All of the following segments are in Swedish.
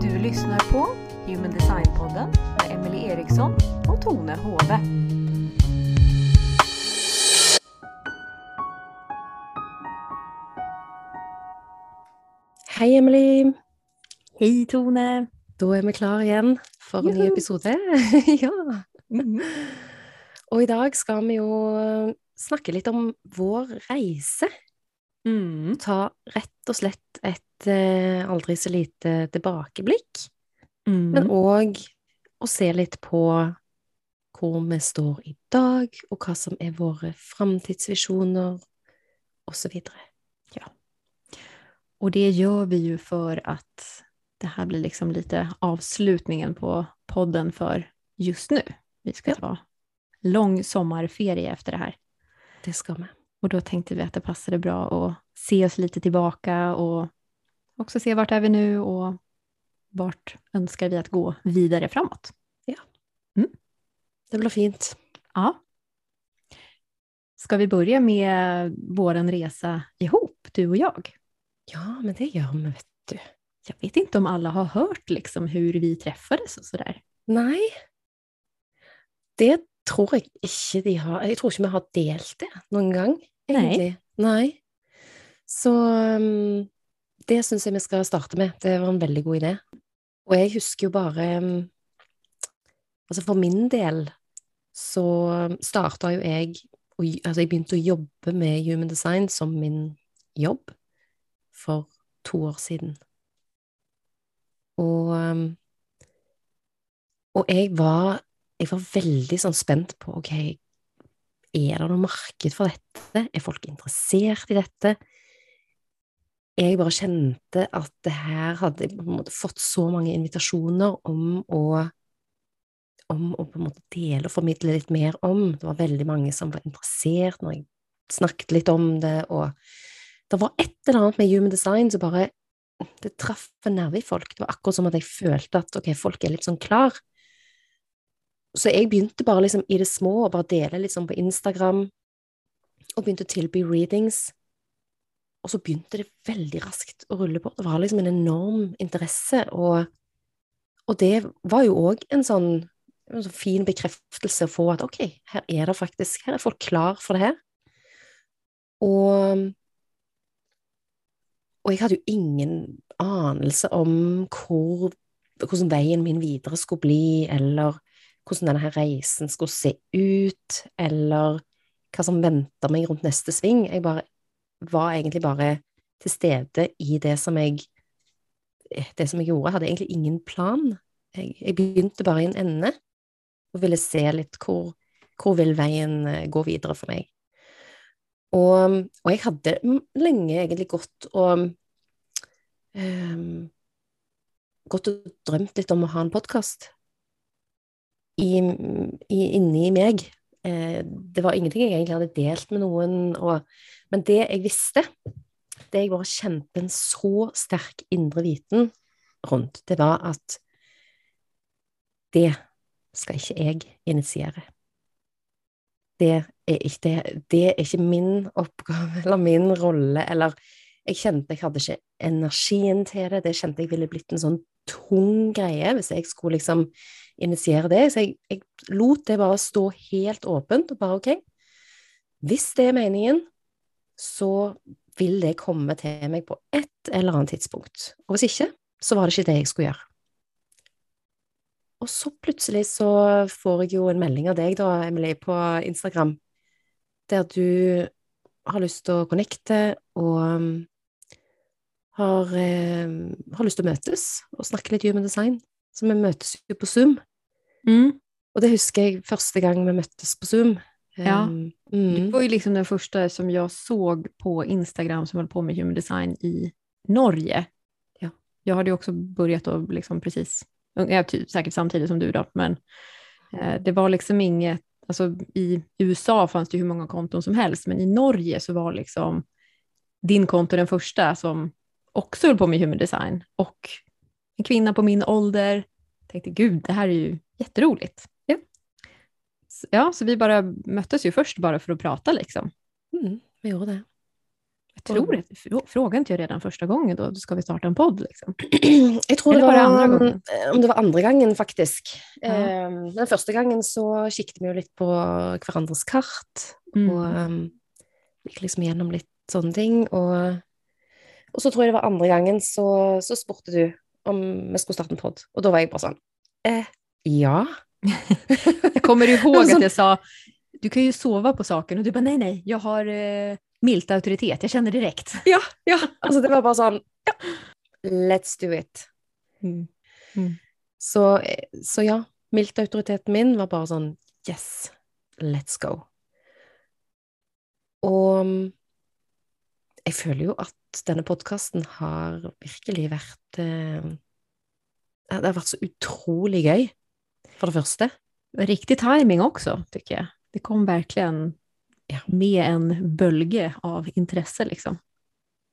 Du lyssnar på Human Design-podden med Emelie Eriksson och Tone Hove. Hei, Emily. Hej Tone! Da er vi klar igjen for en ny Juhu. episode. ja. Og i dag skal vi jo snakke litt om vår reise. Mm. Ta rett og slett et eh, aldri så lite tilbakeblikk, men Mm. òg å se litt på hvor vi står i dag, og hva som er våre framtidsvisjoner, osv. Och det gör vi ju för att det här blir liksom lite avslutningen på podden för just nu. Vi ska Ja. ta lång sommarferie efter det här. Det skal vi. Och då tänkte vi att det passade bra att se oss lite tillbaka och också se vart är vi nu och vart önskar vi att gå vidare framåt. Det blir fint. Ja. Ska vi börja med våran resa ihop, du och jag? Ja, men det gjør vi, vet du. Jag vet inte om alla har hört liksom hur vi träffades och sådär. Nei, det tror jeg ikke de har Jeg tror ikke vi har delt det noen gang, egentlig. Nei. Så um, det syns jeg vi skal starte med. Det var en veldig god idé. Og jeg husker jo bare um, Altså for min del så starta jo jeg og, Altså jeg begynte å jobbe med Human Design som min jobb for to år siden. Og um, og jeg var, jeg var veldig sånn spent på, ok, er det noe marked for dette? Er folk interessert i dette? Jeg bare kjente at det her hadde på en måte fått så mange invitasjoner om å, om å på en måte dele og formidle litt mer om. Det var veldig mange som var interessert når jeg snakket litt om det, og det var et eller annet med human design som bare, det traff en nerve i folk. Det var akkurat som at jeg følte at, ok, folk er litt sånn klar. Så jeg begynte bare liksom i det små å bare dele liksom på Instagram, og begynte å tilby readings. Og så begynte det veldig raskt å rulle på. Det var liksom en enorm interesse, og, og det var jo òg en sånn, en sånn fin bekreftelse å få at ok, her er det faktisk, her er folk klar for det her. Og, og jeg hadde jo ingen anelse om hvor, hvordan veien min videre skulle bli, eller hvordan denne her reisen skulle se ut, eller hva som venter meg rundt neste sving. Jeg bare var egentlig bare til stede i det som jeg eh, det som jeg gjorde. Jeg hadde egentlig ingen plan. Jeg, jeg begynte bare i en ende og ville se litt hvor, hvor vil veien eh, gå videre for meg. Og, og jeg hadde lenge egentlig gått og um, gått og drømt litt om å ha en podkast i, i, inni meg. Eh, det var ingenting jeg egentlig hadde delt med noen, og, men det jeg visste, det jeg bare kjente en så sterk indre viten rundt, det var at det skal ikke jeg initiere. Det er ikke, det, det er ikke min oppgave eller min rolle, eller jeg kjente jeg hadde ikke energien til det, det kjente jeg ville blitt en sånn tung greie. Hvis jeg skulle liksom initiere det, så jeg, jeg lot det bare stå helt åpent, og bare ok, hvis det er meningen, så vil det komme til meg på et eller annet tidspunkt, og hvis ikke, så var det ikke det jeg skulle gjøre. Og så plutselig så får jeg jo en melding av deg da, Emily, på Instagram, der du har lyst til å connecte og um, har, eh, har lyst til å møtes og snakke litt human design. Så vi møtes jo på Zoom. Mm. Och det husker jag första gången vi möttes på Zoom. Ja. Ehm, Du mm. var ju liksom den första som jag såg på Instagram som höll på med human design i Norge. Ja. Jag hade ju också börjat och liksom precis, ja, typ, säkert samtidigt som du då, men eh, det var liksom inget, alltså i USA fanns det hur många konton som helst, men i Norge så var liksom din konto den första som också höll på med human design och en kvinna på min ålder tänkte gud, det här är ju jätteroligt. ja, så vi bara möttes ju först bara för att prata liksom. Mm, vi gjorde det. Jag tror det. Frå- Frågade inte jag redan första gången då, ska vi starta en podd liksom? Jeg tror Eller det var var, det andre gangen? eh, om det var andre gangen, faktisk. Ja. Den første gangen så kikket vi jo litt på hverandres kart, Mm. og um, gikk liksom gjennom litt sånne ting. Og, og så tror jeg det var andre gangen så, så spurte du om vi skulle starte en podd, og da var jeg bare sånn eh, Ja. Jag kommer ihåg att jag sa, du kan ju sova på saken och du bara nej, nej, jag har eh, milt auktoritet, jag känner direkt. Ja, ja. Altså, det var bare sånn Ja, let's do it. Mm. Så, eh, så ja, miltautoriteten min var bare sånn Yes, let's go. Og mm, jeg føler jo at denne podkasten har virkelig vært eh, Det har vært så utrolig gøy, for det første. Riktig timing också, tycker jag. Det kom verkligen med en bölge av intresse liksom.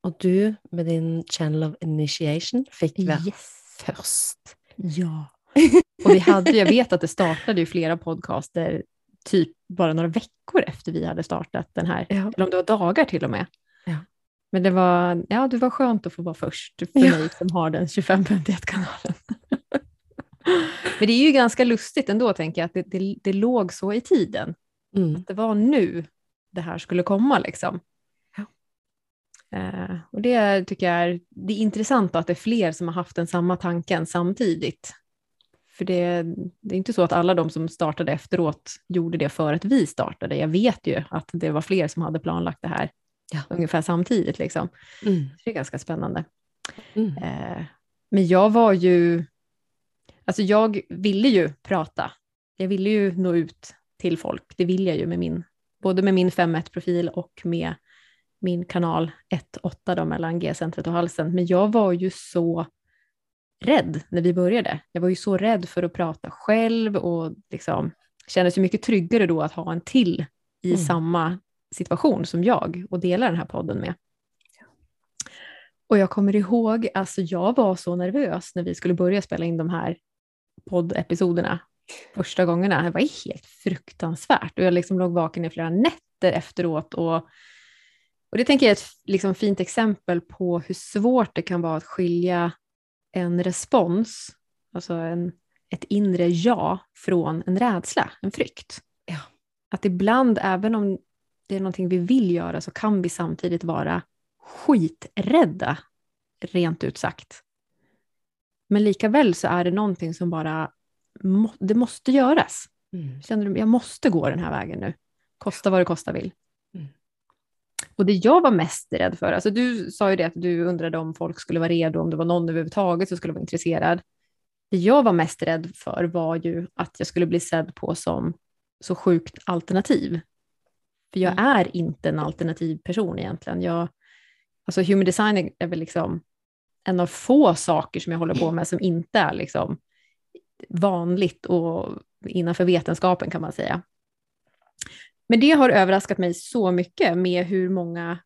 Og du med din channel of initiation fikk være Yes. først. Ja. Och vi hade, jag vet att det startade ju flera podcaster typ bara några veckor efter vi hade startat den här, Ja. eller om det var dagar till och med. Ja. Men det var, ja, det var skönt att få vara först för Ja. mig som har den 2551-kanalen. Men det är ju ganska lustigt ändå, tänker jag, att det, det, det låg så i tiden. Mm. Det var nu det här skulle komma liksom. Ja. Eh, och det tycker jag är, det är intressant att det är fler som har haft den samma tanken samtidigt. För det, det är inte så att alla de som startade efteråt gjorde det för att vi startade. Jag vet ju att det var fler som hade planlagt det här Ja. ungefär samtidigt. Liksom. Mm. Det är ganska spännande. Mm. Eh, men jag var ju, alltså jag ville ju prata. Jag ville ju nå ut till folk. Det vill jag ju med min, både med min 5.1-profil och med min kanal 1.8 då mellan G-centret och halsen. Men jag var ju så rädd när vi började. Jag var ju så rädd för att prata själv och liksom kändes ju mycket tryggare då att ha en till i Mm. samma situation som jag och dela den här podden med. Och jag kommer ihåg, alltså jag var så nervös när vi skulle börja spela in de här poddepisoderna första gångerna. Det var helt fruktansvärt och jag liksom låg vaken i flera nätter efteråt. Och, och det tänker jag är ett liksom fint exempel på hur svårt det kan vara att skilja en respons, alltså en, ett inre ja, från en rädsla, en frykt. Ja. Att ibland, även om det är någonting vi vill göra, så kan vi samtidigt vara skiträdda, rent ut sagt. Men lika väl så är det någonting som bara, det måste göras. Mm. Känner du, jag måste gå den här vägen nu. Kosta vad det kosta vill. Mm. Och det jag var mest rädd för, alltså du sa ju det att du undrade om folk skulle vara redo, om det var någon överhuvudtaget som skulle vara intresserad. Det jag var mest rädd för var ju att jag skulle bli sedd på som så sjukt alternativ. För jag Mm. är inte en alternativ person egentligen. Jag, alltså human design är- är väl liksom en av få saker som jag håller på med som inte är liksom vanligt och innanför vetenskapen kan man säga. Men det har överraskat mig så mycket med hur många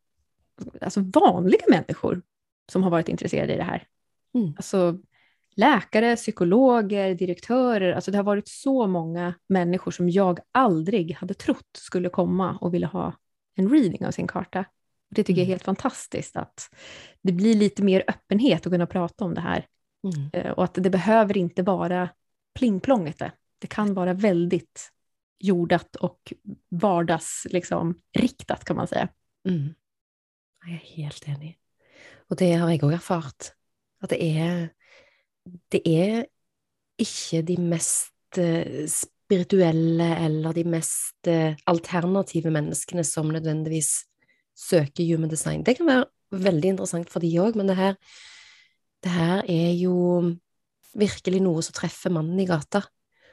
alltså vanliga människor som har varit intresserade i det här. Mm. Alltså läkare, psykologer, direktörer, alltså det har varit så många människor som jag aldrig hade trott skulle komma och ville ha en reading av sin karta. Det tycker jag är Mm. helt fantastiskt att det blir lite mer öppenhet att kunna prata om det här Mm. Eh, och att det behöver inte vara plingplongete. Det kan vara väldigt jordat och vardags, liksom, riktat kan man säga. Mm. Jeg er helt enig. Og det har jeg òg erfart. At det er Det er ikke de mest eh, spirituelle eller de mest eh, alternative menneskene som nødvendigvis søker human design. Det kan være veldig interessant for de òg, men det her, det her er jo virkelig noe som treffer mannen i gata.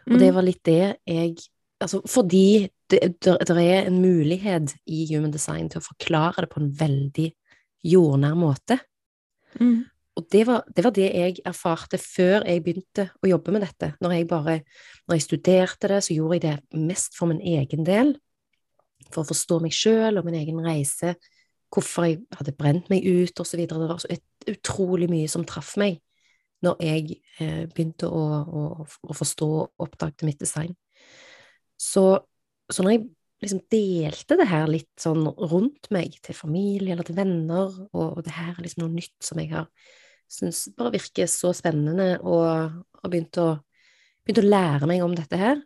Og Mm. det var litt det jeg Altså, fordi det, det, det er en mulighet i human design til å forklare det på en veldig jordnær måte. Mm. Og det var, det var det jeg erfarte før jeg begynte å jobbe med dette. Når jeg bare Når jeg studerte det, så gjorde jeg det mest for min egen del. For å forstå meg sjøl og min egen reise. Hvorfor jeg hadde brent meg ut, osv. Det var så et, utrolig mye som traff meg når jeg eh, begynte å, å, å forstå og oppdagte mitt design. Så så når jeg liksom delte det her litt sånn rundt meg, til familie eller til venner, og det her er liksom noe nytt som jeg har syntes bare virker så spennende, og og begynte, å, begynte, å lære meg om dette her,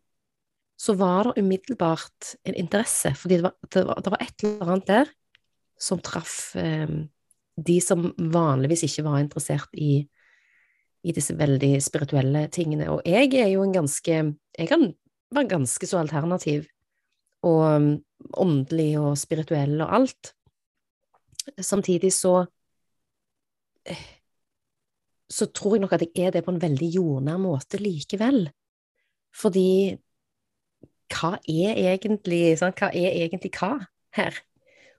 så var det umiddelbart en interesse, fordi det var, det var, det var et eller annet der som traff eh, de som vanligvis ikke var interessert i, i disse veldig spirituelle tingene. Og jeg er jo en ganske Jeg kan være ganske så alternativ og um, åndelig og spirituell og alt. Samtidig så eh, så tror jeg nok at jeg er det på en veldig jordnær måte likevel. Fordi hva er egentlig sånn, Hva er egentlig hva her?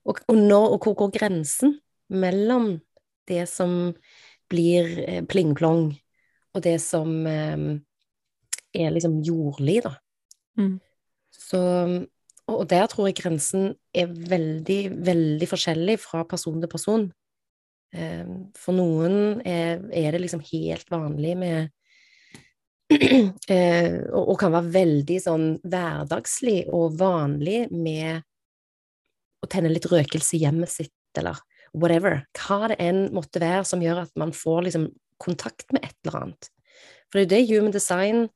Og, og, når, og hvor går grensen mellom det som blir eh, pling-plong, og det som eh, er liksom jordlig, da. Mm. Så og der tror jeg grensen er veldig, veldig forskjellig fra person til person. Eh, For noen er, er det liksom helt eh, vanlig med og, og, kan være veldig sånn hverdagslig og vanlig med å tenne litt røkelse i hjemmet sitt, eller whatever. Hva det enn måtte være som gjør at man får liksom kontakt med et eller annet. For det er jo det Human Design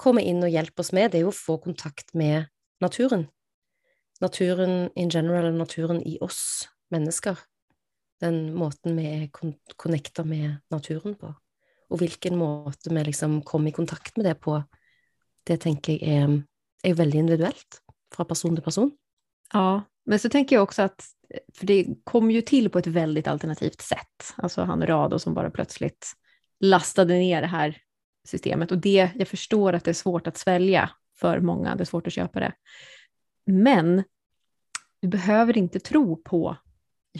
kommer inn og hjelper oss med, det er jo å få kontakt med naturen naturen in general, naturen i oss mennesker. Den måten vi connecter med naturen på. Og hvilken måte vi liksom kommer i kontakt med det på, det tenker jeg er, er veldig individuelt fra person til person. Ja, men så tänker jag också att, för det kom ju till på ett väldigt alternativt sätt, alltså han Rado som bara plötsligt lastade ner det här systemet och det, jag förstår att det är svårt att svälja för många, det är svårt att köpa det. Men du behöver inte tro på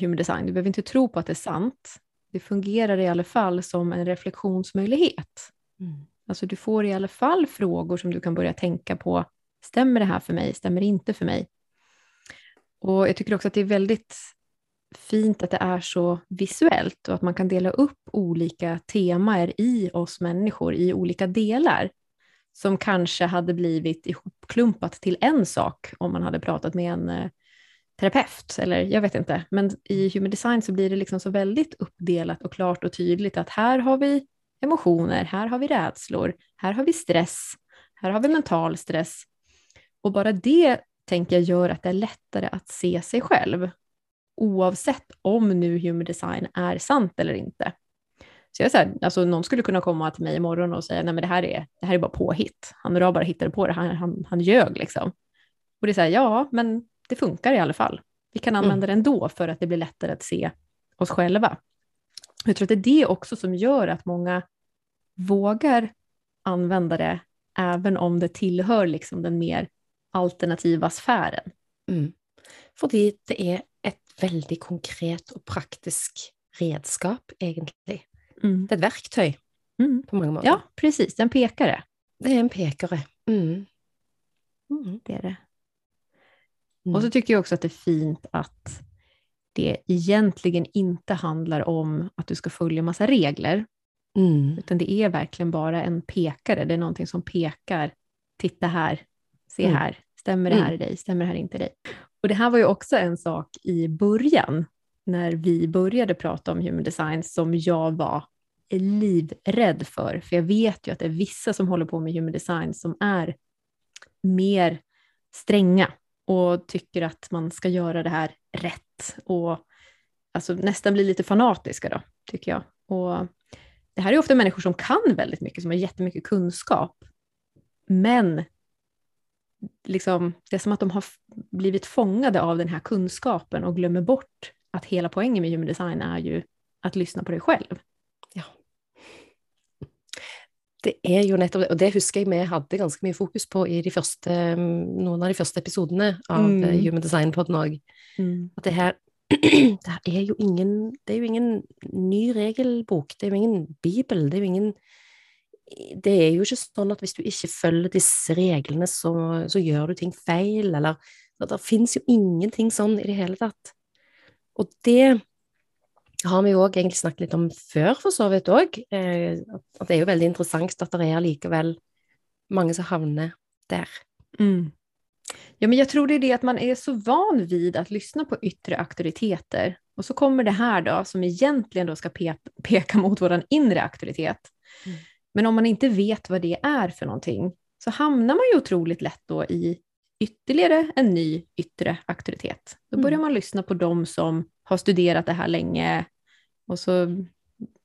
human design, du behöver inte tro på att det är sant. Det fungerar i alla fall som en reflektionsmöjlighet. Mm. Alltså du får i alla fall frågor som du kan börja tänka på. Stämmer det här för mig? Stämmer det inte för mig? Och jag tycker också att det är väldigt fint att det är så visuellt och att man kan dela upp olika teman i oss människor i olika delar som kanske hade blivit ihopklumpat till en sak om man hade pratat med en eh, terapeut, eller jag vet inte, men i human design så blir det liksom så väldigt uppdelat och klart och tydligt att här har vi emotioner, här har vi rädslor, här har vi stress, här har vi mental stress. Och bara det tänker jag gör att det är lättare att se sig själv, oavsett om nu human design är sant eller inte. Så jag säger, alltså någon skulle kunna komma till mig imorgon och säga, nej men det här är, det här är bara påhitt, han bara hittade på det, han, han, han ljög liksom. Och det är så här, ja, men det funkar i alla fall. Vi kan använda mm. det ändå för att det blir lättare att se oss själva. Jag tror att det är det också som gör att många vågar använda det, även om det tillhör liksom den mer alternativa sfären. Mm. För det är ett väldigt konkret och praktiskt redskap egentligen. Mm. Det är ett verktyg mm. på många måter. Ja, precis. En pekare. Det är en pekare. Mm. Mm, det är det. Mm. Och så tycker jag också att det är fint att det egentligen inte handlar om att du ska följa massa regler, mm. utan det är verkligen bara en pekare. Det är någonting som pekar, titta här, se mm. här, stämmer det här mm. i dig, stämmer det här inte i dig? Och det här var ju också en sak i början, när vi började prata om human design, som jag var livrädd för, för jag vet ju att det är vissa som håller på med human design som är mer stränga och tycker att man ska göra det här rätt och alltså nästan blir lite fanatiska då, tycker jag. Och det här är ofta människor som kan väldigt mycket, som har jättemycket kunskap, men liksom, det är som att de har blivit fångade av den här kunskapen och glömmer bort att hela poängen med human design är ju att lyssna på dig själv. Det er jo nettopp det, og det husker jeg vi hadde ganske mye fokus på i de første, noen av de første episodene av mm. Eh, Human Design-podden òg. Mm. At det her det er, jo ingen, det er jo ingen ny regelbok, det er jo ingen bibel, det er jo ingen Det er jo ikke sånn at hvis du ikke følger disse reglene, så, så gjør du ting feil, eller det fins jo ingenting sånn i det hele tatt. Og det har vi jo egentlig snakket litt om før, for så vidt òg. Eh, at det er jo veldig interessant at det er likevel mange som havner der. Mm. Ja, men jag tror det är det att man är så van vid att lyssna på yttre auktoriteter. Och så kommer det här då, som egentligen då ska pe peka mot vår inre auktoritet. Mm. Men om man inte vet vad det är för någonting, så hamnar man ju otroligt lätt då i ytterligare en ny yttre auktoritet. Då börjar mm. man lyssna på dem som har studerat det här länge och så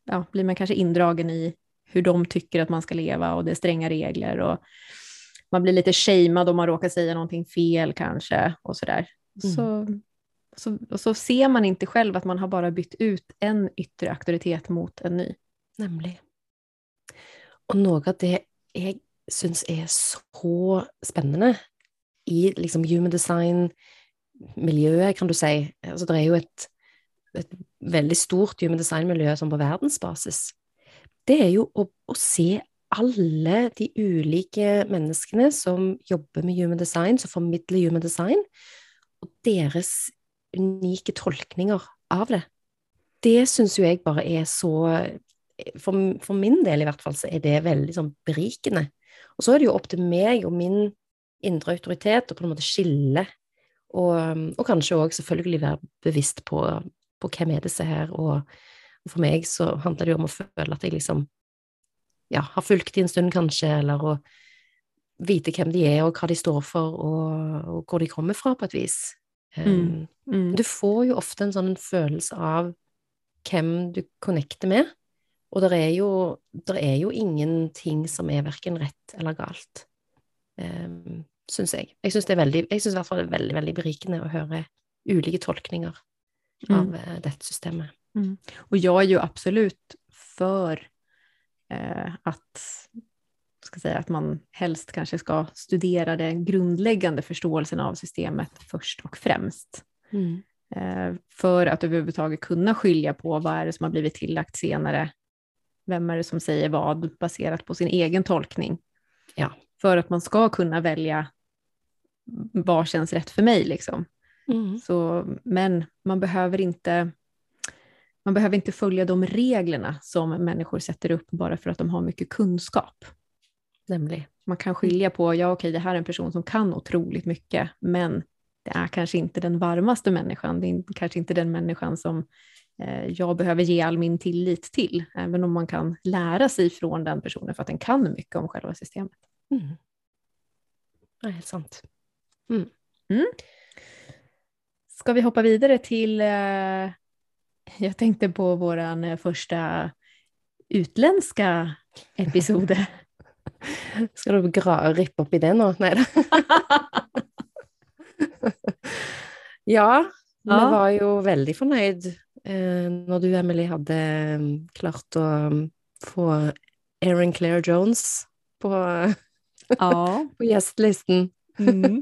ja, blir man kanske indragen i hur de tycker att man ska leva och det är stränga regler och man blir lite shamead om man råkar säga någonting fel kanske och sådär. Mm. Så, så, och så ser man inte själv att man har bara bytt ut en yttre auktoritet mot en ny. Nämligen. Och något det jag syns är så spännande i liksom human design-miljøet, kan du si. Altså, det er jo et, et veldig stort human design-miljø som på verdensbasis. Det er jo å, å, se alle de ulike menneskene som jobber med human design, som formidler human design, og deres unike tolkninger av det. Det syns jo jeg bare er så for, for, min del i hvert fall, så er det veldig sånn berikende. Og så er det jo opp til meg og min indre autoritet, å på en måte skille. Og, og kanskje òg selvfølgelig være bevisst på, på hvem er disse her, og, og, for meg så handler det jo om å føle at jeg liksom ja, har fulgt de en stund, kanskje, eller å vite hvem de er, og hva de står for, og, og hvor de kommer fra, på et vis. Um, mm. Du får jo ofte en sånn følelse av hvem du connecter med, og det er jo, er jo ingenting som er verken rett eller galt. Um, syns jeg. Jeg syns det veldig, jeg synes i hvert fall det er veldig, veldig berikende å høre ulike tolkninger mm. Eh, dette systemet. Mm. Och jag är ju absolut för eh, att, ska säga, att man helst kanske ska studera den grundläggande förståelsen av systemet först och främst. Mm. Eh, för att överhuvudtaget kunna skilja på vad är det som har blivit tillagt senare, vem är det som säger vad baserat på sin egen tolkning. Ja för att man ska kunna välja vad känns rätt för mig. Liksom. Mm. Så, men man behöver, inte, man behöver inte följa de reglerna som människor sätter upp bara för att de har mycket kunskap. Nämligen. Man kan skilja på, ja okej det här är en person som kan otroligt mycket, men det är kanske inte den varmaste människan, det är kanske inte den människan som eh, jag behöver ge all min tillit till, även om man kan lära sig från den personen för att den kan mycket om själva systemet. Mm. Det är sant. Mm. Mm. Ska vi hoppa vidare till, eh, jag tänkte på vår eh, första utländska episod. Ska du rippa upp i den nu? Nej. ja, vi ja. var ju väldigt förnöjd eh, när du, Emily, hade klart att få Erin Claire Jones på ja. på gästlistan. Mm.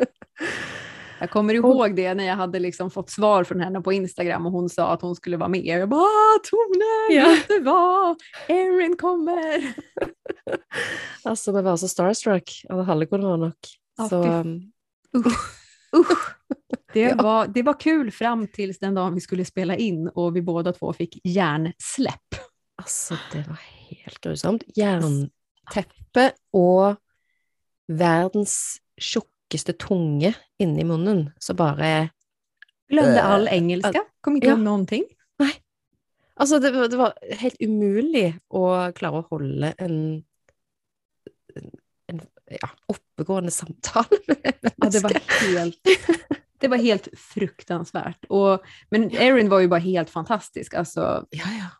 Jag kommer ihåg det när jag hade liksom fått svar från henne på Instagram och hon sa att hon skulle vara med. Jag bara Tone, ja. vet du vad? Erin kommer! alltså man var så starstruck av Hallegården och ja, så... Um, usch, usch. Det, ja. var, det var kul fram tills den dagen vi skulle spela in och vi båda två fick hjärnsläpp. Alltså det var helt grusomt. Hjärntäppe och världens tjockaste tunga inne i munnen, så bara... Glömde all engelska, kom inte ja. ihåg någonting. Nej. Alltså det, var, det var helt omöjligt att klara att hålla en, en ja, uppegående samtal. ja, det var helt det var helt fruktansvärt. Och, men Erin var ju bara helt fantastisk. Alltså.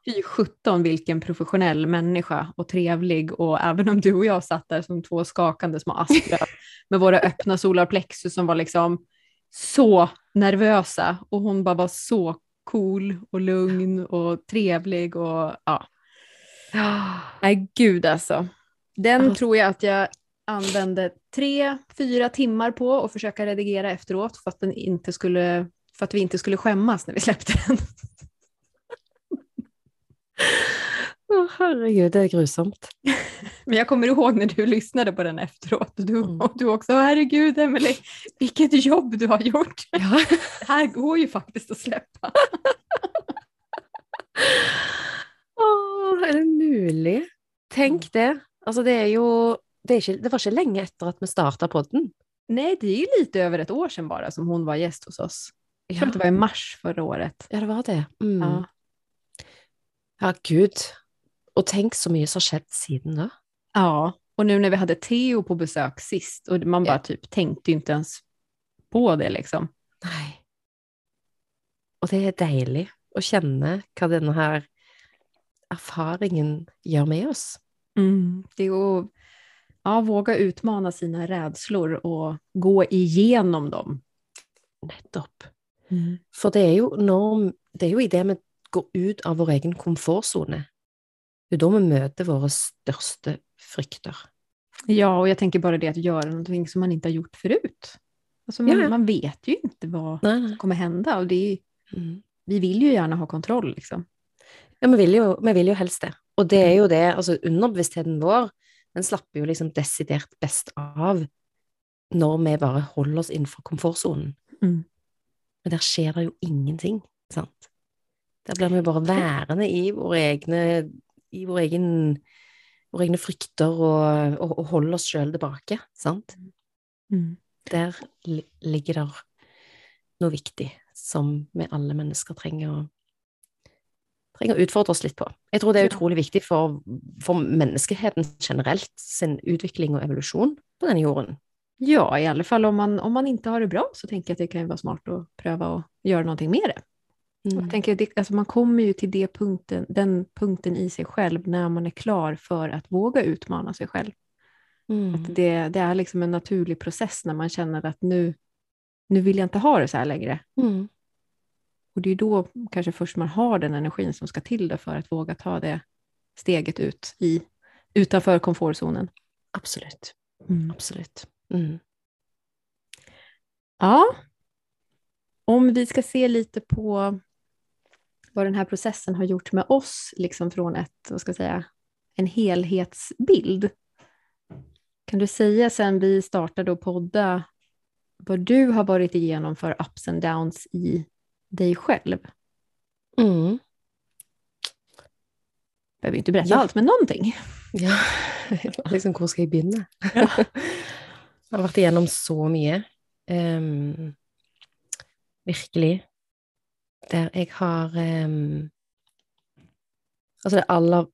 Fy sjutton vilken professionell människa och trevlig. Och även om du och jag satt där som två skakande små askar med våra öppna solarplexus som var liksom så nervösa och hon bara var så cool och lugn och trevlig och ja. Nej gud alltså. Den tror jag att jag använde tre, fyra timmar på att försöka redigera efteråt för att, den inte skulle, för att vi inte skulle skämmas när vi släppte den. oh, herregud, det är grusomt. Men jag kommer ihåg när du lyssnade på den efteråt du, mm. och du också, herregud Emelie, vilket jobb du har gjort. Ja. Det här går ju faktiskt att släppa. oh, är det möjligt? Tänk det. Alltså det är ju det, ikke, det, var ikke lenge etter at vi starta podden. Nej, det är ju lite över ett år sedan bara som hon var gäst hos oss. Jag tror Ja. att det var i mars förra året. Ja, det var det. Mm. Ja. Ja, gud. Og tenk så mye som skjedd siden da. ja, och nu när vi hade Theo på besök sist och man bara Ja. typ tänkte inte ens på det liksom. Nei. Og det er deilig å kjenne hva denne her erfaringen gjør med oss. Mm. Det är att ja, våga utmana sina rädslor och gå igenom dem. Nettopp. For det er jo når Det er jo i det vi går ut av vår egen komfortsone. Det er da vi møter våre største frykter. Ja, och jag tänker bara det att göra någonting som man inte har gjort förut. Alltså man, Ja, man vet ju inte vad nei. som kommer hända och det är, Mm. vi vill ju gärna ha kontroll liksom. Ja, vi vil, jo, vi vil jo helst det. Og det er jo det, altså underbevisstheten vår, den slapper jo liksom desidert best av når vi bare holder oss innenfor komfortsonen. Mm. Men der skjer det jo ingenting, sant? Der blir vi bare værende i våre egne, i vår egen, våre egne frykter og, og, og holde oss sjøl tilbake, sant? Mm. Der li- ligger der noe viktig som vi alle mennesker trenger å trenger å utfordre oss litt på. Jeg tror det er utrolig viktig for, for menneskeheten generelt sin utvikling og evolusjon på denne jorden. Ja, i alla fall om man, om man inte har det bra så tänker jag att det kan vara smart att pröva och göra någonting med det. Mm. Jag tänker, att det, alltså man kommer ju till det punkten, den punkten i sig själv när man är klar för att våga utmana sig själv. Mm. Att det, det är liksom en naturlig process när man känner att nu, nu vill jag inte ha det så här längre. Mm. Och det är då kanske först man har den energin som ska till för att våga ta det steget ut i, utanför komfortzonen. Absolutt. Mm. Absolutt. Mm. Ja, om vi ska se lite på vad den här processen har gjort med oss, liksom från ett, vad ska jag säga, en helhetsbild. Kan du säga sen vi startade och podda vad du har varit igenom för ups and downs i dig själv? Mm. Behöver inte berätta Ja. allt, men någonting. Ja, liksom hvor skal jeg begynne? Ja. jeg har vært igjennom så mye. Ehm, virkelig. Der jeg har ehm, Altså, det aller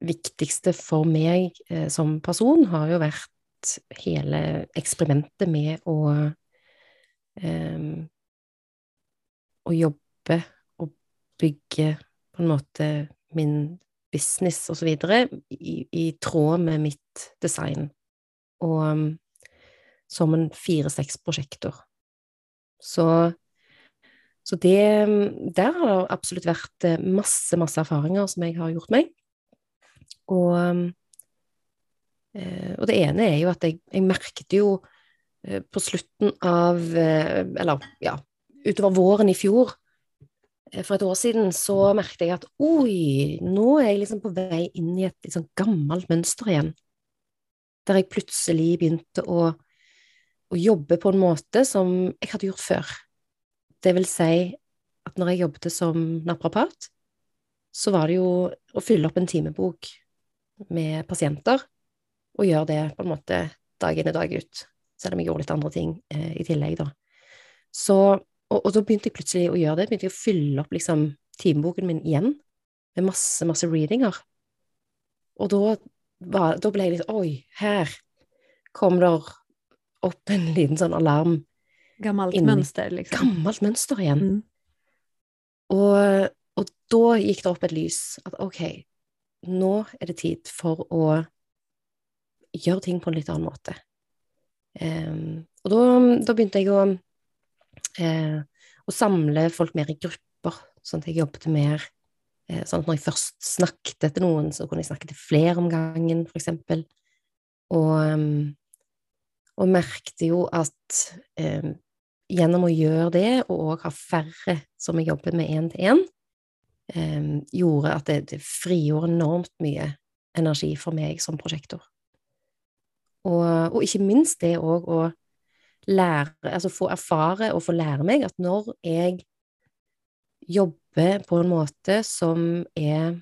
viktigste for meg eh, som person har jo vært hele eksperimentet med å ehm, Å jobbe og bygge på en måte min business osv. i, i tråd med mitt design. Og um, som en fire-seks prosjekter. Så, så det um, Der har det absolutt vært eh, masse, masse erfaringer som jeg har gjort meg. Og, um, eh, og det ene er jo at jeg, jeg merket jo eh, på slutten av Eller, ja, utover våren i fjor eh, for et år siden så merket jeg at oi, nå er jeg liksom på vei inn i et sånn gammelt mønster igjen. Der jeg plutselig begynte å, å jobbe på en måte som jeg hadde gjort før. Det vil si at når jeg jobbet som naprapat, så var det jo å fylle opp en timebok med pasienter, og gjøre det på en måte dag inn og dag ut, selv om jeg gjorde litt andre ting eh, i tillegg, da. Så og, og da begynte jeg plutselig å gjøre det. Begynte jeg å fylle opp liksom timeboken min igjen med masse, masse readinger. Og da, var, da ble jeg litt Oi, her kom det opp en liten sånn alarm. Gammalt Inni. mönster liksom. Gammelt mønster igjen. Mm. Og, og da gikk det opp et lys. At ok, nå er det tid for å gjøre ting på en litt annen måte. Em, og da, da begynte jeg å eh, å samle folk mer i grupper, sånn at jeg jobbet mer eh, Sånn at når jeg først snakket til noen, så kunne jeg snakke til flere om gangen, f.eks. Og, eh, og merkte jo at eh, gjennom å gjøre det, og òg ha færre som jeg jobber med én til én, eh, gjorde at det, det frigjorde enormt mye energi for meg som prosjektor. Og, og ikke minst det òg å lære, altså få erfare og få lære meg at når jeg jobber på en måte som er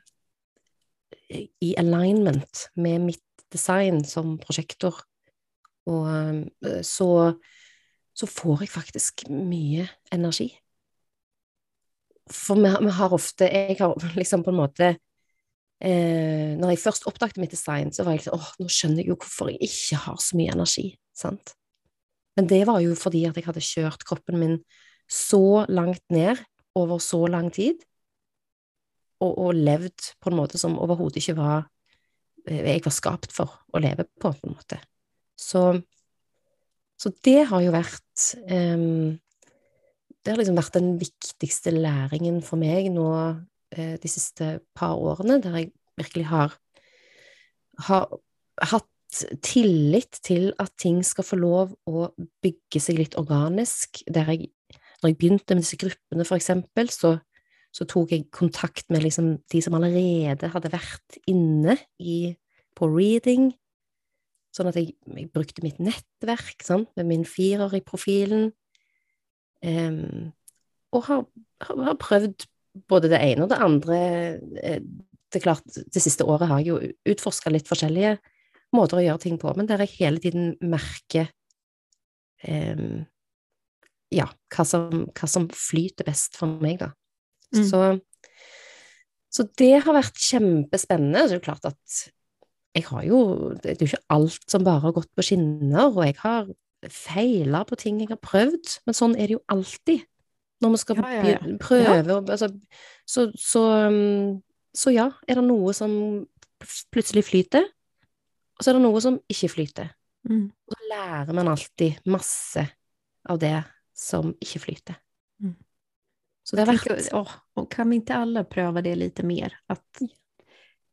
i alignment med mitt design som prosjektor, Og eh, så, så får jeg faktisk mye energi. For vi, vi har ofte Jeg har liksom på en måte eh, Når jeg først oppdaget mitt design, så var jeg liksom åh, nå skjønner jeg jo hvorfor jeg ikke har så mye energi. sant? Men det var jo fordi at jeg hadde kjørt kroppen min så langt ned over så lang tid, og, og levd på en måte som overhodet ikke var eh, jeg var skapt for å leve på, på en måte. Så, så det har jo vært um, Det har liksom vært den viktigste læringen for meg nå uh, de siste par årene, der jeg virkelig har, har hatt tillit til at ting skal få lov å bygge seg litt organisk. Der jeg, når jeg begynte med disse gruppene, for eksempel, så, så tok jeg kontakt med liksom de som allerede hadde vært inne i, på reading, sånn at jeg, jeg brukte mitt nettverk sant, med min firer i profilen, um, og har, har, prøvd både det ene og det andre. Eh, det klart, det siste året har jeg jo utforska litt forskjellige måter å gjøre ting på, men der jeg hele tiden merker um, ja, hva som, hva som, flyter best for meg, da. Mm. Så, så, det har vært kjempespennende. Det er jo klart at jeg har jo Det er jo ikke alt som bare har gått på skinner, og jeg har feila på ting jeg har prøvd, men sånn er det jo alltid når vi skal ja, ja, ja. prøve altså, så, så, så ja, er det noe som plutselig flyter, og så er det noe som ikke flyter. Mm. Og så lærer man alltid masse av det som ikke flyter. Mm. Så det har vært åh, Kan vi ikke alle prøve det litt mer? At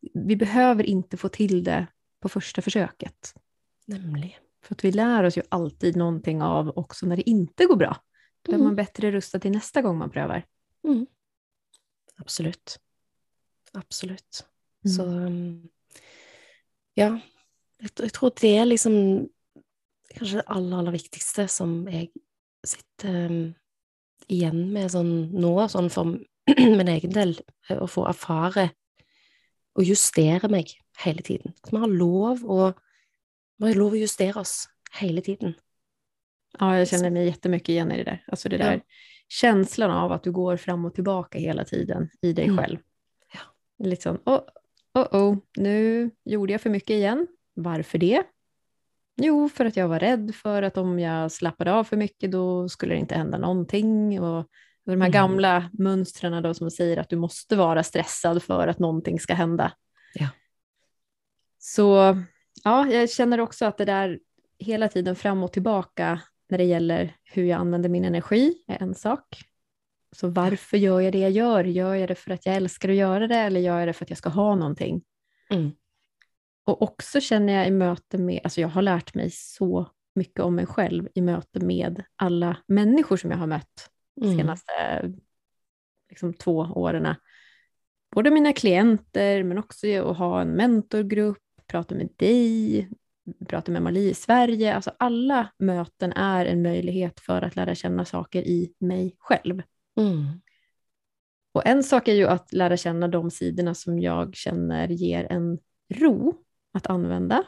vi behøver ikke få til det på første forsøket. Nemlig. For vi lærer oss jo alltid noe av også når det ikke går bra. Da er mm. man bedre rustet til neste gang man prøver. Mm. Absolutt. Absolutt. Mm. Så um, ja, jeg, tror det er liksom kanskje det aller, aller viktigste som jeg sitter um, igjen med sånn nå, sånn for min egen del, å få erfare og justere meg hele tiden. At vi har lov å, vi har lov å justere oss hele tiden. Ja, jeg kjenner meg jättemycket igjen i det der. Alltså det der ja. känslan av at du går fram og tilbake hele tiden i selv. Mm. Ja. Litt sånn, oh, oh, oh, nå gjorde jeg for mye igjen. Varför det? Jo, för att jag var rädd för att om jag slappade av för mycket då skulle det inte hända någonting. Och de här mm. gamla mönstren då som säger att du måste vara stressad för att någonting ska hända. Ja. Så ja, jag känner också att det där hela tiden fram och tillbaka när det gäller hur jag använder min energi är en sak. Så varför gör jag det jag gör? Gör jag det för att jag älskar att göra det eller gör jag det för att jag ska ha någonting? Mm. Och också känner jag i möte med, alltså jag har lärt mig så mycket om mig själv i möte med alla människor som jag har mött de mm. senaste liksom, två åren. Både mina klienter, men också att ha en mentorgrupp, prata med dig, prata med Malie i Sverige. Alltså alla möten är en möjlighet för att lära känna saker i mig själv. Mm. Och en sak är ju att lära känna de sidorna som jag känner ger en ro att använda.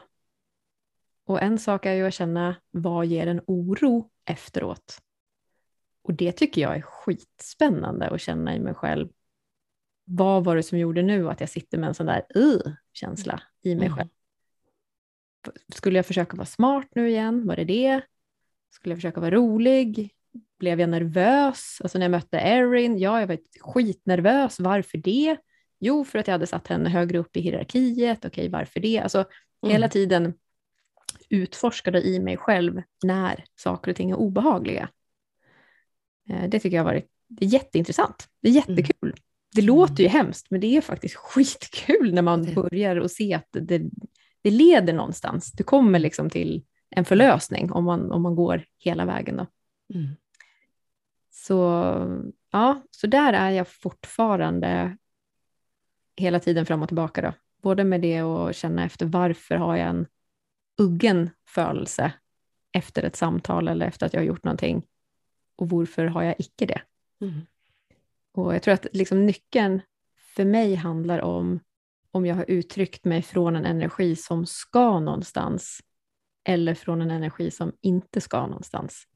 Och en sak är ju att känna vad ger en oro efteråt. Och det tycker jag är skitspännande att känna i mig själv. Vad var det som gjorde nu att jag sitter med en sån där uh, känsla i mig mm. själv? Skulle jag försöka vara smart nu igen? Var det det? Skulle jag försöka vara rolig? Blev jag nervös? Alltså när jag mötte Erin, ja, jag var skitnervös. Varför det? Jo, för att jag hade satt henne högre upp i hierarkiet. Okej, varför det? Alltså mm. hela tiden utforskade i mig själv när saker och ting är obehagliga. Eh, det tycker jag har varit det är jätteintressant. Det är mm. jättekul. Mm. Det låter ju hemskt, men det är faktiskt skitkul när man börjar och se att det, det leder någonstans. Du kommer liksom till en förlösning om man, om man går hela vägen. Då. Mm. Så, ja, så där är jag fortfarande hela tiden fram och tillbaka. Då. Både med det och känna efter varför har jag en uggen födelse efter ett samtal eller efter att jag har gjort någonting och varför har jag icke det? Mm. Och jag tror att liksom nyckeln för mig handlar om om jag har uttryckt mig från en energi som ska någonstans eller från en energi som inte ska någonstans.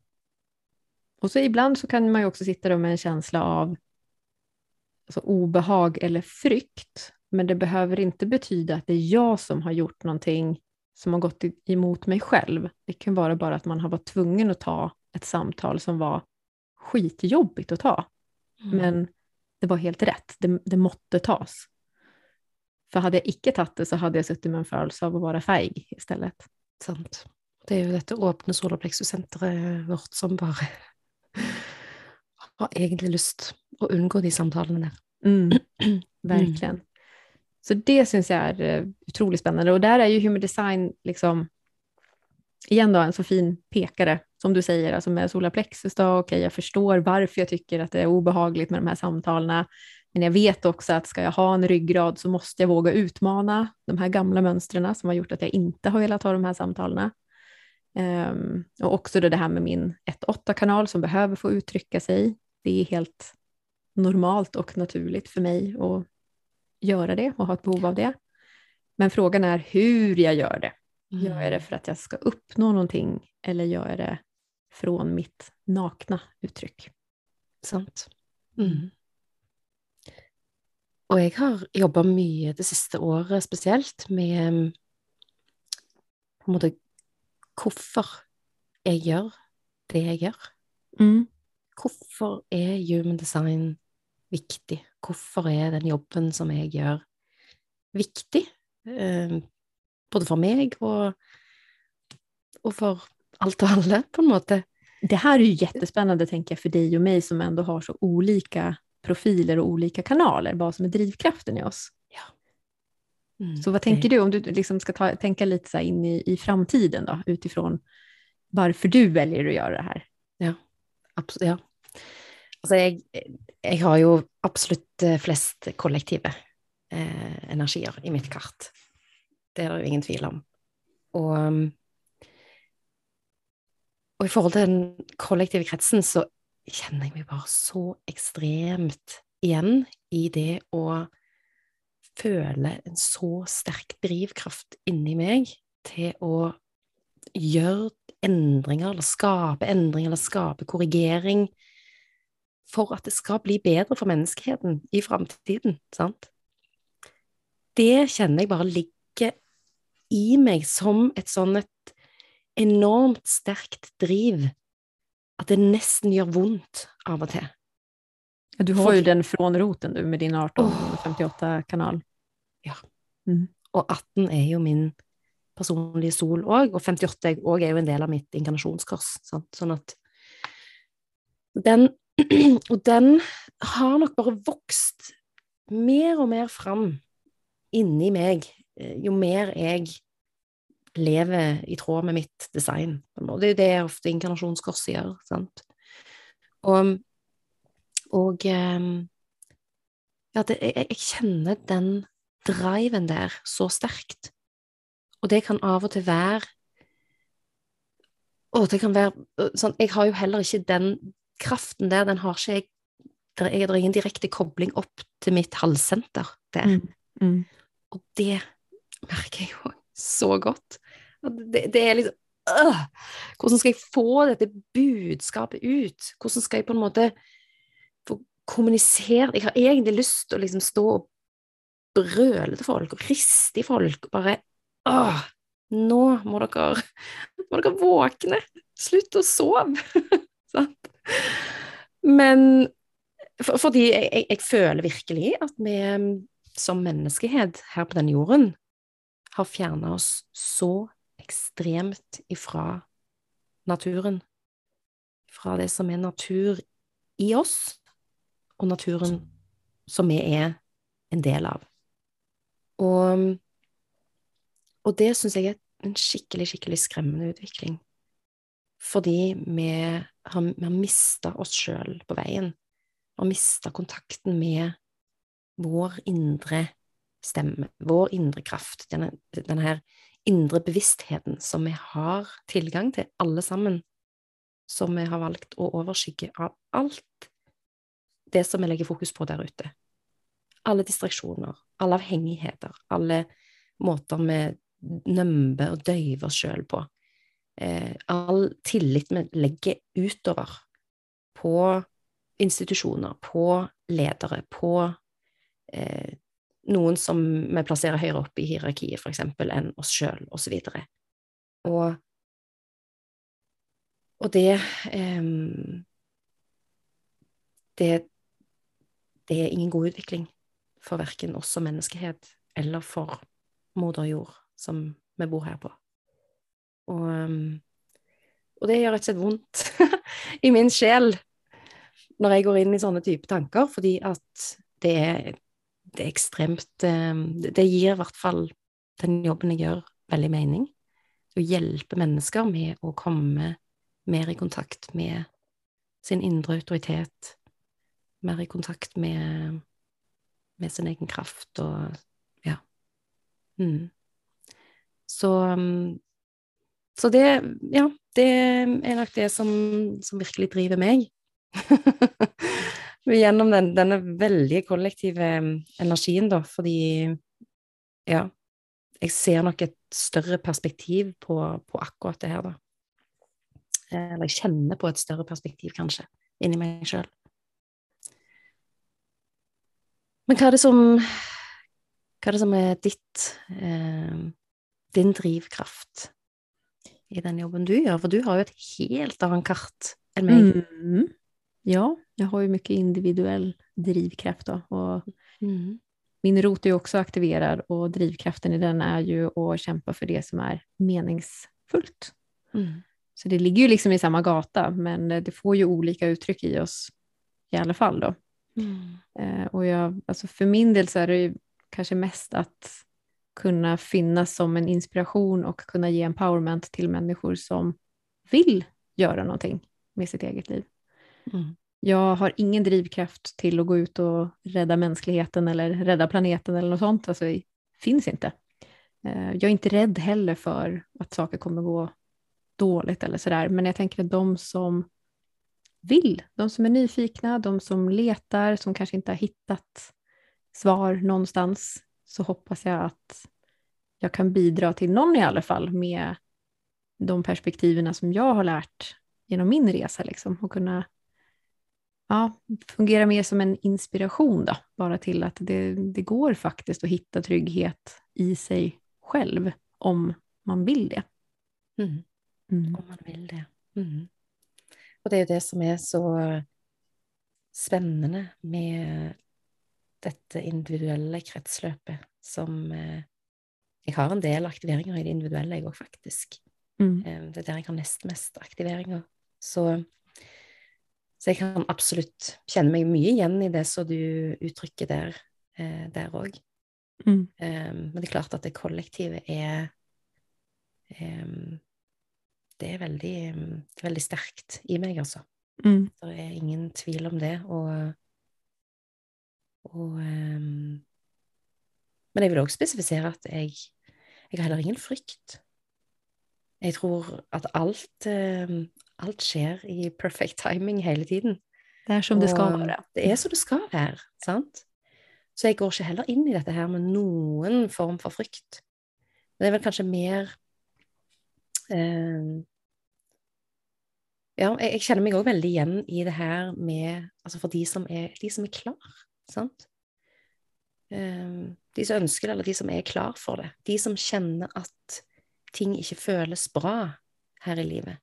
Och så ibland så kan man ju också sitta med en känsla av alltså obehag eller frykt, men det behöver inte betyda att det är jag som har gjort någonting som har gått emot mig själv. Det kan vara bara att man har varit tvungen att ta ett samtal som var skitjobbigt att ta. Mm. Men det var helt rätt, det, det måtte tas. För hade jag icke tagit det så hade jag suttit med en følelse av att vara feig istället. Sant. Det är ju detta öppna solarplexuscentret vårt som bara har egentligen lust att undgå de samtalen där. Mm, verkligen. Mm. Så det syns jag är eh, otroligt spännande och där är ju human design liksom igen då en så fin pekare som du säger, alltså med solarplexus då, okej okay, jag förstår varför jag tycker att det är obehagligt med de här samtalen, men jag vet också att ska jag ha en ryggrad så måste jag våga utmana de här gamla mönstren som har gjort att jag inte har velat ha de här samtalen. Um, och också det här med min 1-8-kanal som behöver få uttrycka sig. Det är helt normalt och naturligt för mig att göra det och ha ett behov av det. Men frågan är hur jag gör det. Mm. Gör jag det för att jag ska uppnå någonting eller gör jag det från mitt nakna uttryck? Sant. Mm. Og jeg har jobba mye det siste året spesielt med på en måte hvorfor jeg gjør det jeg gjør. Mm. Hvorfor er human design viktig? Hvorfor er den jobben som jeg gjør, viktig? Eh, både for meg og, og for allt och alla på något sätt. Det här är ju jättespännande tänker jag för dig och mig som ändå har så olika profiler och olika kanaler, vad som är drivkraften i oss. Ja. Mm, så vad tänker det... du om du liksom ska ta, tänka lite så in i, i framtiden då, utifrån varför du väljer att göra det här? Ja, absolut. Ja. Altså jag, jeg, har ju absolut eh, flest kollektiva eh, energier i mitt kart. Det er det jo ingen tvil om. Och, ehm, og i förhållande till den kollektiva kretsen så kjenner jeg meg bare så ekstremt igjen i det å føle en så sterk drivkraft inni meg til å gjøre endringer, eller skape endringer, eller skape korrigering, for at det skal bli bedre for menneskeheten i framtiden, sant? Det kjenner jeg bare ligger i meg som et sånn et enormt sterkt driv att det nästan gör ont av och till. Du har ju den från roten du med din 1858-kanal. Ja. Mm. Och 18 är ju min personliga sol òg, och 58 òg är ju en del av mitt inkarnationskors. Sant? Sånn at den, og den har nog bara vuxit mer och mer fram inni meg eh, jo mer jag lever i tråd med mitt design. Og det er jo det ofte inkarnasjonskorset gjør. sant? Og, og eh, ja, det, jeg, jeg, kjenner den driven der så sterkt. Og det kan av og til være Å, det kan være eh, sånn Jeg har jo heller ikke den kraften der, den har ikke jeg Det er ingen direkte kobling opp til mitt halssenter der. Mm, mm. Og det merker jeg jo så godt. Det, det er liksom øh, Hvordan skal jeg få dette budskapet ut? Hvordan skal jeg på en måte få kommunisere Jeg har egentlig lyst til å liksom stå og brøle til folk og riste i folk bare Åh, nå må dere, må dere våkne! Slutt å sove! Men for, fordi jeg, jeg, jeg, føler virkelig at vi mm, som menneskehet her på denne jorden har fjerna oss så ekstremt ifra naturen. Fra det som er natur i oss, og naturen som vi er en del av. Og, mm, og det syns jeg er en skikkelig, skikkelig skremmende utvikling. Fordi vi har, vi har mista oss sjøl på veien. Vi har mista kontakten med vår indre stemme, vår indre kraft, denne, denne her indre bevisstheten som vi har tilgang til, alle sammen, som vi har valgt å overskygge av alt det som vi legger fokus på der ute. Alle distraksjoner, alle avhengigheter, alle måter vi nømber og døyver oss sjøl på eh, all tillit vi legger utover på institusjoner, på ledere, på eh, noen som vi plasserer høyere opp i hierarkiet, f.eks., enn oss sjøl, og så. Og, og det, eh, det Det er ingen god utvikling for verken oss som menneskehet eller for moder jord, som vi bor her på. Og, ehm, og det gjør rett og slett vondt i min sjel når jeg går inn i sånne type tanker, fordi at det er, det er ekstremt ehm, Det gir i hvert fall den jobben jeg gjør, veldig mening. Å hjelpe mennesker med å komme mer i kontakt med sin indre autoritet, mer i kontakt med, med sin egen kraft og ja. Mm. Så, ehm, så det Ja, det er nok det som, som virkelig driver meg. Gjennom den, denne veldig kollektive energien, da, fordi Ja, jeg ser nok et større perspektiv på, på akkurat det her, da. Eh, eller jeg kjenner på et større perspektiv, kanskje, inni meg sjøl. Men hva er det som Hva er det som er ditt eh, Din drivkraft i den jobben du gjør? For du har jo et helt annet kart enn meg. Mm. Ja, jag har ju mycket individuell drivkraft då, och Mm. min rot är ju också aktiverad och drivkraften i den är ju att kämpa för det som är meningsfullt. Mm. Så det ligger ju liksom i samma gata, men det får ju olika uttryck i oss i alla fall då. Mm. Eh, och jag, alltså för min del så är det ju kanske mest att kunna finnas som en inspiration och kunna ge empowerment till människor som vill göra någonting med sitt eget liv. Mm. Jag har ingen drivkraft till att gå ut och rädda mänskligheten eller rädda planeten eller något sånt. Alltså, det finns inte. Eh, Jag är inte rädd heller för att saker kommer gå dåligt eller sådär. Men jag tänker att de som vill, de som är nyfikna, de som letar, som kanske inte har hittat svar någonstans, så hoppas jag att jag kan bidra till någon i alla fall med de perspektiven som jag har lärt genom min resa liksom, och kunna ja, fungera mer som en inspiration då, bara till att det, det går faktiskt att hitta trygghet i sig själv om man vill det. Mm. Mm. Om man vil det. Mm. Og det jo det som er så spennende med dette individuelle kretsløpet, som eh, Jeg har en del aktiveringer i det individuelle, jeg òg, faktisk. Mm. Eh, Det er der jeg har nest mest aktiveringer. Så, så jeg kan absolutt kjenne meg mye igjen i det som du uttrykker der eh, òg. Mm. men det er klart at det kollektive er em, Det er veldig, det er veldig sterkt i meg, altså. Mm. Det er ingen tvil om det. Og, og em, Men jeg vil også spesifisere at jeg, jeg har heller ingen frykt. Jeg tror at alt, em, alt skjer i perfect timing hele tiden. Det är som det ska Og vara. Det er som det skal være, sant? Så jeg går ikke heller inn i dette her med noen form for frykt. Men det er vel kanskje mer eh, Ja, jeg, jeg kjenner meg òg veldig igjen i det her med Altså for de som er, de som er klar, sant? Ehm, de som ønsker det, eller de som er klar for det. De som kjenner at ting ikke føles bra her i livet.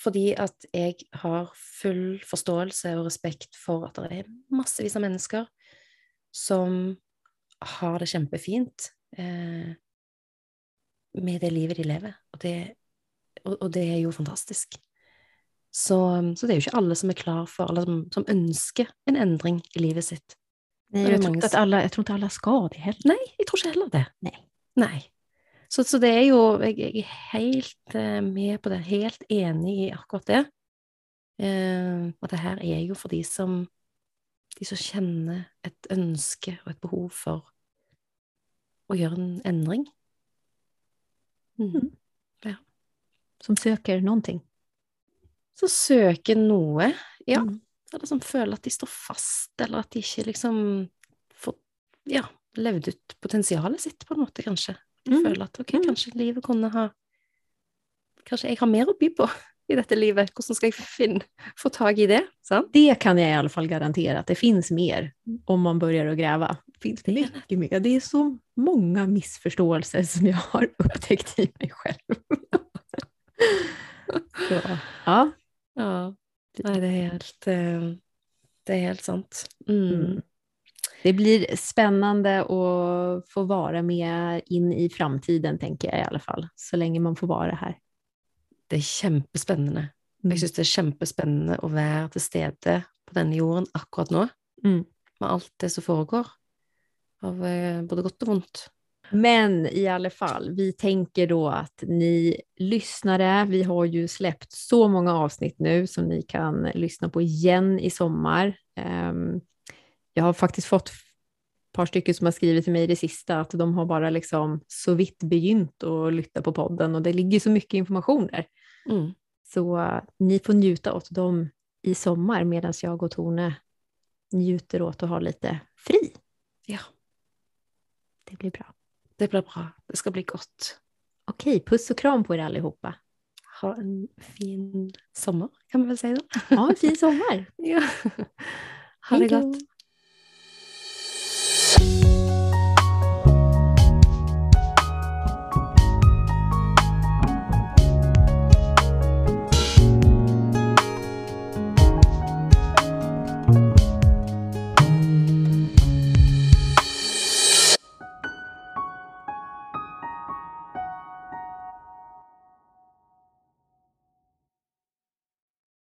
Fordi at jeg har full forståelse og respekt for at det er massevis av mennesker som har det kjempefint eh, med det livet de lever. Og det, og, og det er jo fantastisk. Så, så det er jo ikke alle som er klar for, eller som, som ønsker en endring i livet sitt. Nej, är jag, tror inte att som- alla, jag tror inte alla ska det heller. Nei, jeg tror ikke heller det. Nei. Nei. Så, så det er jo Jeg, jeg er helt eh, med på det, helt enig i akkurat det. Eh, og det her er jo for de som De som kjenner et ønske og et behov for å gjøre en endring. Mm. Mm. Som söker någonting. Så søker noe, ja, Mm. Eller som føler at de står fast, eller at de ikke liksom får ja, levd ut potensialet sitt, på en måte, kanskje. De Mm. føler at ok, Mm. kanskje livet kunne ha kanske jag har mer att by på i detta livet. Hur ska jag finna, få tag i det? Sant? Det kan jag i alla fall garantera, att det finns mer om man börjar att gräva. Det finns Det mycket mer. Det är så många missförståelser som jag har upptäckt i mig själv. så, ja. Ja, nej, det är helt, eh, det är helt sant. Mm. Mm. Det blir spännande att få vara med in i framtiden, tänker jag i alla fall, så länge man får vara här. Det är kjempespennende. Mm. Jeg syns det er kjempespennende å være til stede på denne jorden akkurat nå, Mm. med alt det som foregår, av eh, både godt og vondt. Men i alla fall, vi tänker då att ni lyssnare, vi har ju släppt så många avsnitt nu som ni kan lyssna på igen i sommar. Ehm, jag har faktiskt fått ett par stycken som har skrivit till mig i det sista att de har bara liksom så vitt begynt att lyssna på podden och det ligger så mycket information där. Mm. Så eh, ni får njuta åt dem i sommar medan jag och Tone njuter åt att ha lite fri. Ja, Det blir bra. Det blir bra. Det skal bli godt. Okej, puss och kram på er allihopa. Ha en fin sommer, kan man vel si da. Ha en fin sommar. Ja. Ha det Hej då. godt.